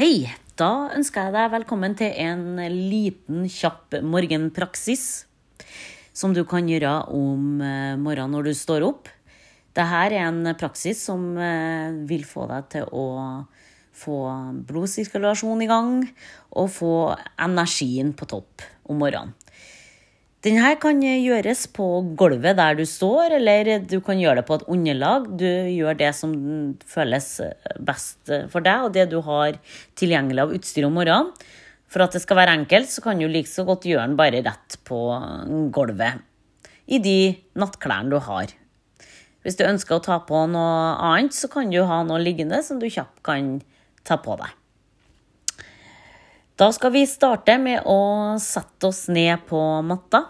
Hei! Da ønsker jeg deg velkommen til en liten, kjapp morgenpraksis som du kan gjøre om eh, morgenen når du står opp. Dette er en praksis som eh, vil få deg til å få blodsirkulasjon i gang og få energien på topp om morgenen. Denne kan gjøres på gulvet der du står, eller du kan gjøre det på et underlag. Du gjør det som føles best for deg, og det du har tilgjengelig av utstyr om morgenen. For at det skal være enkelt, så kan du like så godt gjøre den bare rett på gulvet. I de nattklærne du har. Hvis du ønsker å ta på noe annet, så kan du ha noe liggende som du kjapt kan ta på deg. Da skal vi starte med å sette oss ned på matta.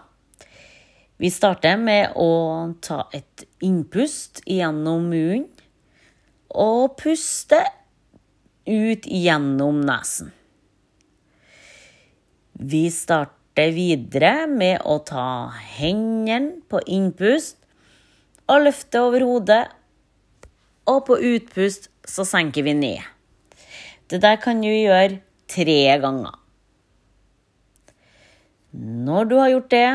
Vi starter med å ta et innpust gjennom munnen og puste ut gjennom nesen. Vi starter videre med å ta hendene på innpust og løfte over hodet, og på utpust så senker vi ned. Det der kan du gjøre tre ganger. Når du har gjort det,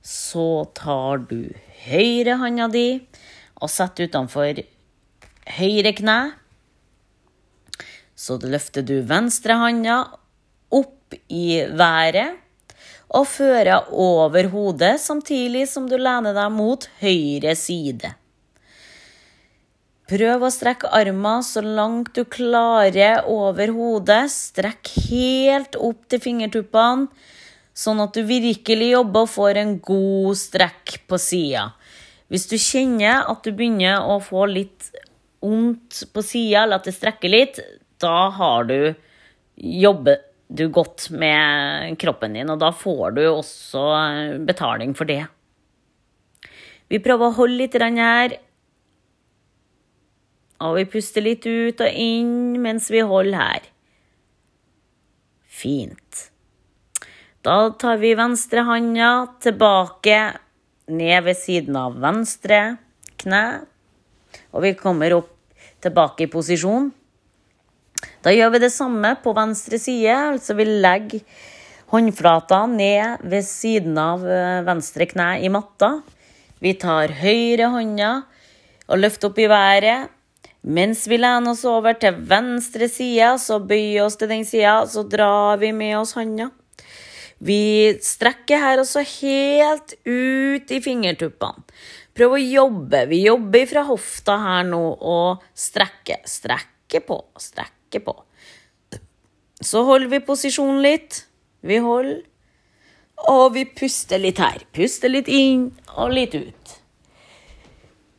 så tar du høyrehånda di og setter utenfor høyre kne. Så løfter du venstrehånda opp i været og fører over hodet samtidig som du lener deg mot høyre side. Prøv å strekke armen så langt du klarer over hodet. Strekk helt opp til fingertuppene, sånn at du virkelig jobber og får en god strekk på sida. Hvis du kjenner at du begynner å få litt vondt på sida, eller at det strekker litt, da har du jobbet du godt med kroppen din, og da får du også betaling for det. Vi prøver å holde litt her. Og vi puster litt ut og inn mens vi holder her. Fint. Da tar vi venstre handa tilbake ned ved siden av venstre kne. Og vi kommer opp tilbake i posisjon. Da gjør vi det samme på venstre side. Altså vi legger håndflata ned ved siden av eh, venstre kne i matta. Vi tar høyre hånda og løfter opp i været. Mens vi lener oss over til venstre side, så bøyer oss til den sida, så drar vi med oss handa. Vi strekker her også helt ut i fingertuppene. Prøv å jobbe. Vi jobber fra hofta her nå og strekker. Strekker på, strekker på. Så holder vi posisjonen litt. Vi holder. Og vi puster litt her. Puster litt inn og litt ut.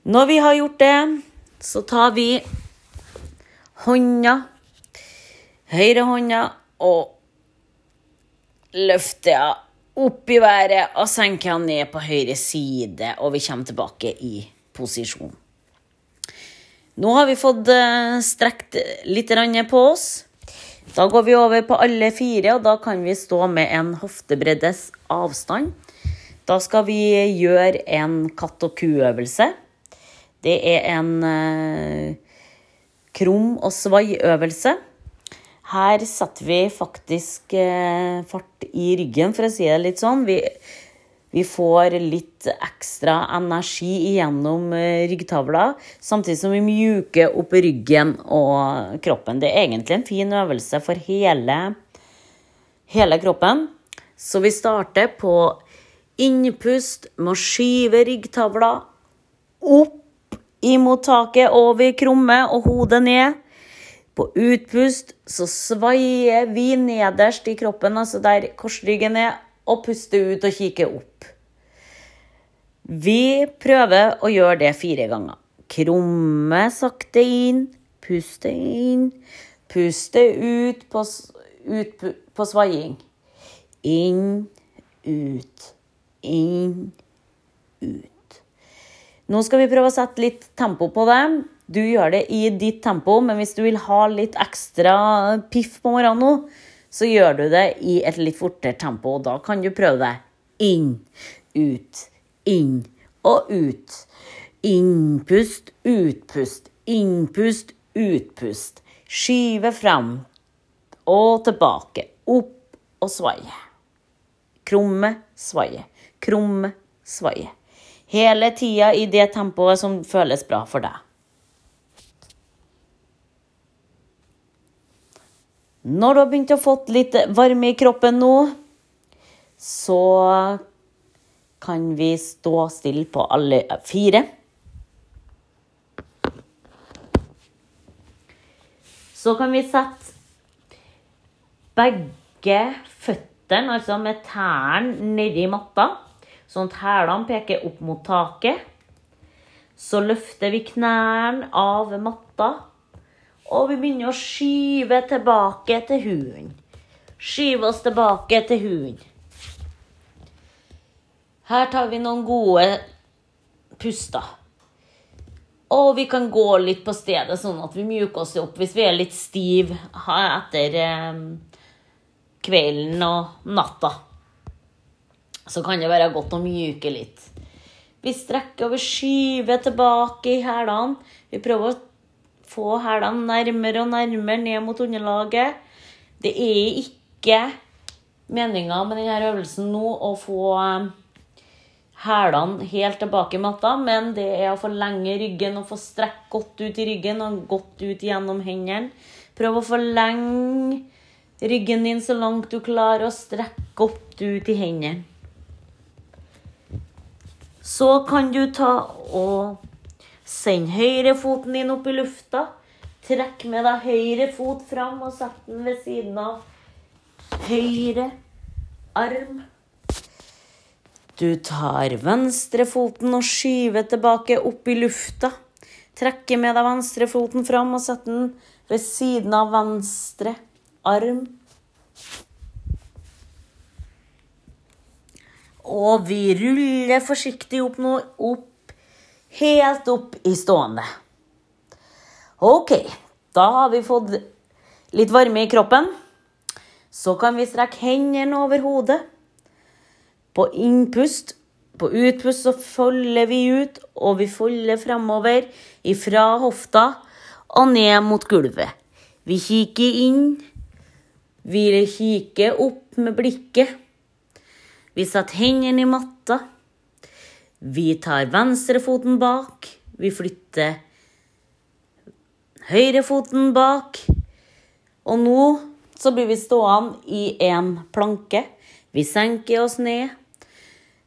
Når vi har gjort det, så tar vi hånda, høyre hånda, og løfter henne opp i været og senker henne ned på høyre side, og vi kommer tilbake i posisjon. Nå har vi fått eh, strekt litt på oss. Da går vi over på alle fire, og da kan vi stå med en hoftebreddes avstand. Da skal vi gjøre en katt og ku-øvelse. Det er en eh, krum- og svai-øvelse. Her setter vi faktisk eh, fart i ryggen, for å si det litt sånn. Vi, vi får litt ekstra energi gjennom eh, ryggtavla, samtidig som vi mjuker opp ryggen og kroppen. Det er egentlig en fin øvelse for hele, hele kroppen. Så vi starter på innpust med å skyve ryggtavla opp i mottaket over krumme og hodet ned. På utpust så svaier vi nederst i kroppen, altså der korsryggen er, og puster ut og kikker opp. Vi prøver å gjøre det fire ganger. Krumme sakte inn, puste inn, puste ut på, ut på svaiing. Inn, ut, inn. Nå skal vi prøve å sette litt tempo på det. Du gjør det i ditt tempo, men hvis du vil ha litt ekstra piff på morgenen så gjør du det i et litt fortere tempo. Da kan du prøve det inn, ut, inn og ut. Innpust, utpust, innpust, utpust. Skyve frem og tilbake. Opp og svaie. Krumme, svaie. Krumme, svaie. Hele tida i det tempoet som føles bra for deg. Når du har begynt å få litt varme i kroppen nå, så kan vi stå stille på alle fire. Så kan vi sette begge føttene, altså med tærne, nedi matta, sånn at hælene peker opp mot taket. Så løfter vi knærne av matta og vi begynner å skyve tilbake til hunden. Skyve oss tilbake til hunden. Her tar vi noen gode puster. Og vi kan gå litt på stedet, sånn at vi mjuker oss opp hvis vi er litt stive etter eh, kvelden og natta. Så kan det være godt å myke litt. Vi strekker og vi skyver tilbake i hælene. Vi prøver å få hælene nærmere og nærmere ned mot underlaget. Det er ikke meninga med denne øvelsen nå å få um, hælene helt tilbake i matta, men det er å forlenge ryggen og få strekk godt ut i ryggen og godt ut gjennom hendene. Prøv å forlenge ryggen din så langt du klarer, og strekk godt ut i hendene. Så kan du ta og sende høyrefoten din opp i lufta. Trekk med deg høyre fot fram og sett den ved siden av høyre arm. Du tar venstrefoten og skyver tilbake opp i lufta. Trekker med deg venstrefoten fram og setter den ved siden av venstre arm. Og vi ruller forsiktig opp nå, opp helt opp i stående. Ok, da har vi fått litt varme i kroppen. Så kan vi strekke hendene over hodet. På innpust, på utpust så folder vi ut, og vi folder fremover ifra hofta og ned mot gulvet. Vi kikker inn. Vi kikker opp med blikket. Vi setter hendene i matta. Vi tar venstrefoten bak. Vi flytter høyrefoten bak. Og nå så blir vi stående i en planke. Vi senker oss ned.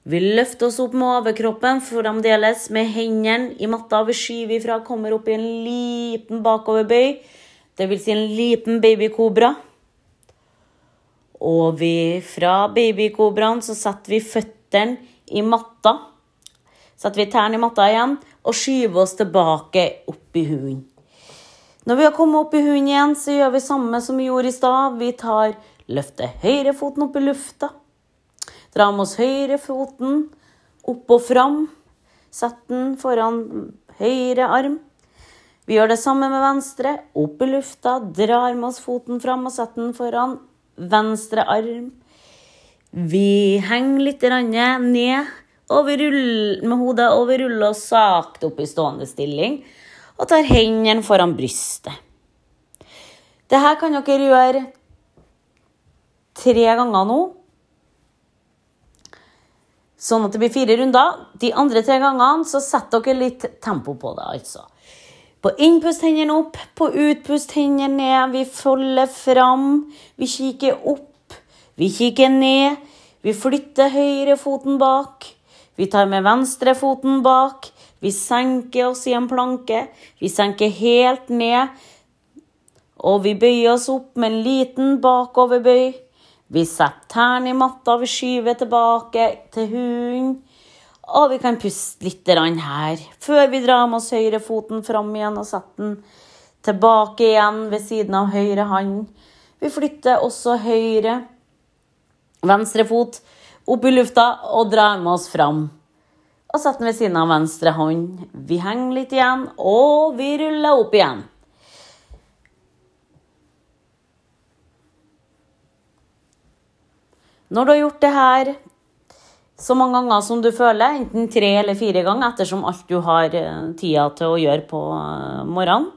Vi løfter oss opp med overkroppen fremdeles med hendene i matta. Vi skyver ifra, kommer opp i en liten bakoverbøy. Det vil si en liten babykobra. Og vi, fra babykobraen så setter vi føttene i matta setter vi tærne i matta igjen og skyver oss tilbake opp i hunden. Når vi har kommet opp i hunden igjen, så gjør vi samme som vi gjorde i stad. Vi tar, løfter høyrefoten opp i lufta. Drar med oss høyrefoten opp og fram. Setter den foran høyre arm. Vi gjør det samme med venstre. Opp i lufta, drar med oss foten fram og setter den foran venstre arm. Vi henger litt ned vi med hodet, over vi og sakte opp i stående stilling og tar hendene foran brystet. Dette kan dere gjøre tre ganger nå. Sånn at det blir fire runder. De andre tre gangene så setter dere litt tempo på det. altså. På innpust hendene opp, på utpust hendene ned. Vi folder fram. Vi kikker opp. Vi kikker ned. Vi flytter høyrefoten bak. Vi tar med venstrefoten bak. Vi senker oss i en planke. Vi senker helt ned. Og vi bøyer oss opp med en liten bakoverbøy. Vi setter tærne i matta, vi skyver tilbake til hunden. Og vi kan puste litt her før vi drar med oss høyrefoten fram igjen og setter den tilbake igjen ved siden av høyre hånd. Vi flytter også høyre venstre fot opp i lufta og drar med oss fram. Og setter den ved siden av venstre hånd. Vi henger litt igjen, og vi ruller opp igjen. Når du har gjort det her så mange ganger som du føler, enten tre eller fire ganger, ettersom alt du har eh, tida til å gjøre på eh, morgenen,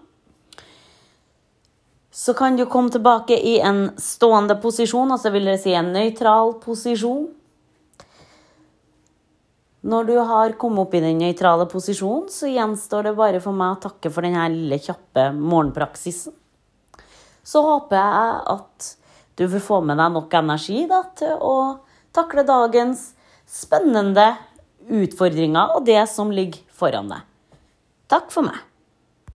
Så kan du komme tilbake i en stående posisjon, altså vil det si en nøytral posisjon. Når du har kommet opp i den nøytrale posisjonen, så gjenstår det bare for meg å takke for denne lille kjappe morgenpraksisen. Så håper jeg at du vil få med deg nok energi da, til å takle dagens spennende utfordringer og det som ligger foran deg. Takk for meg.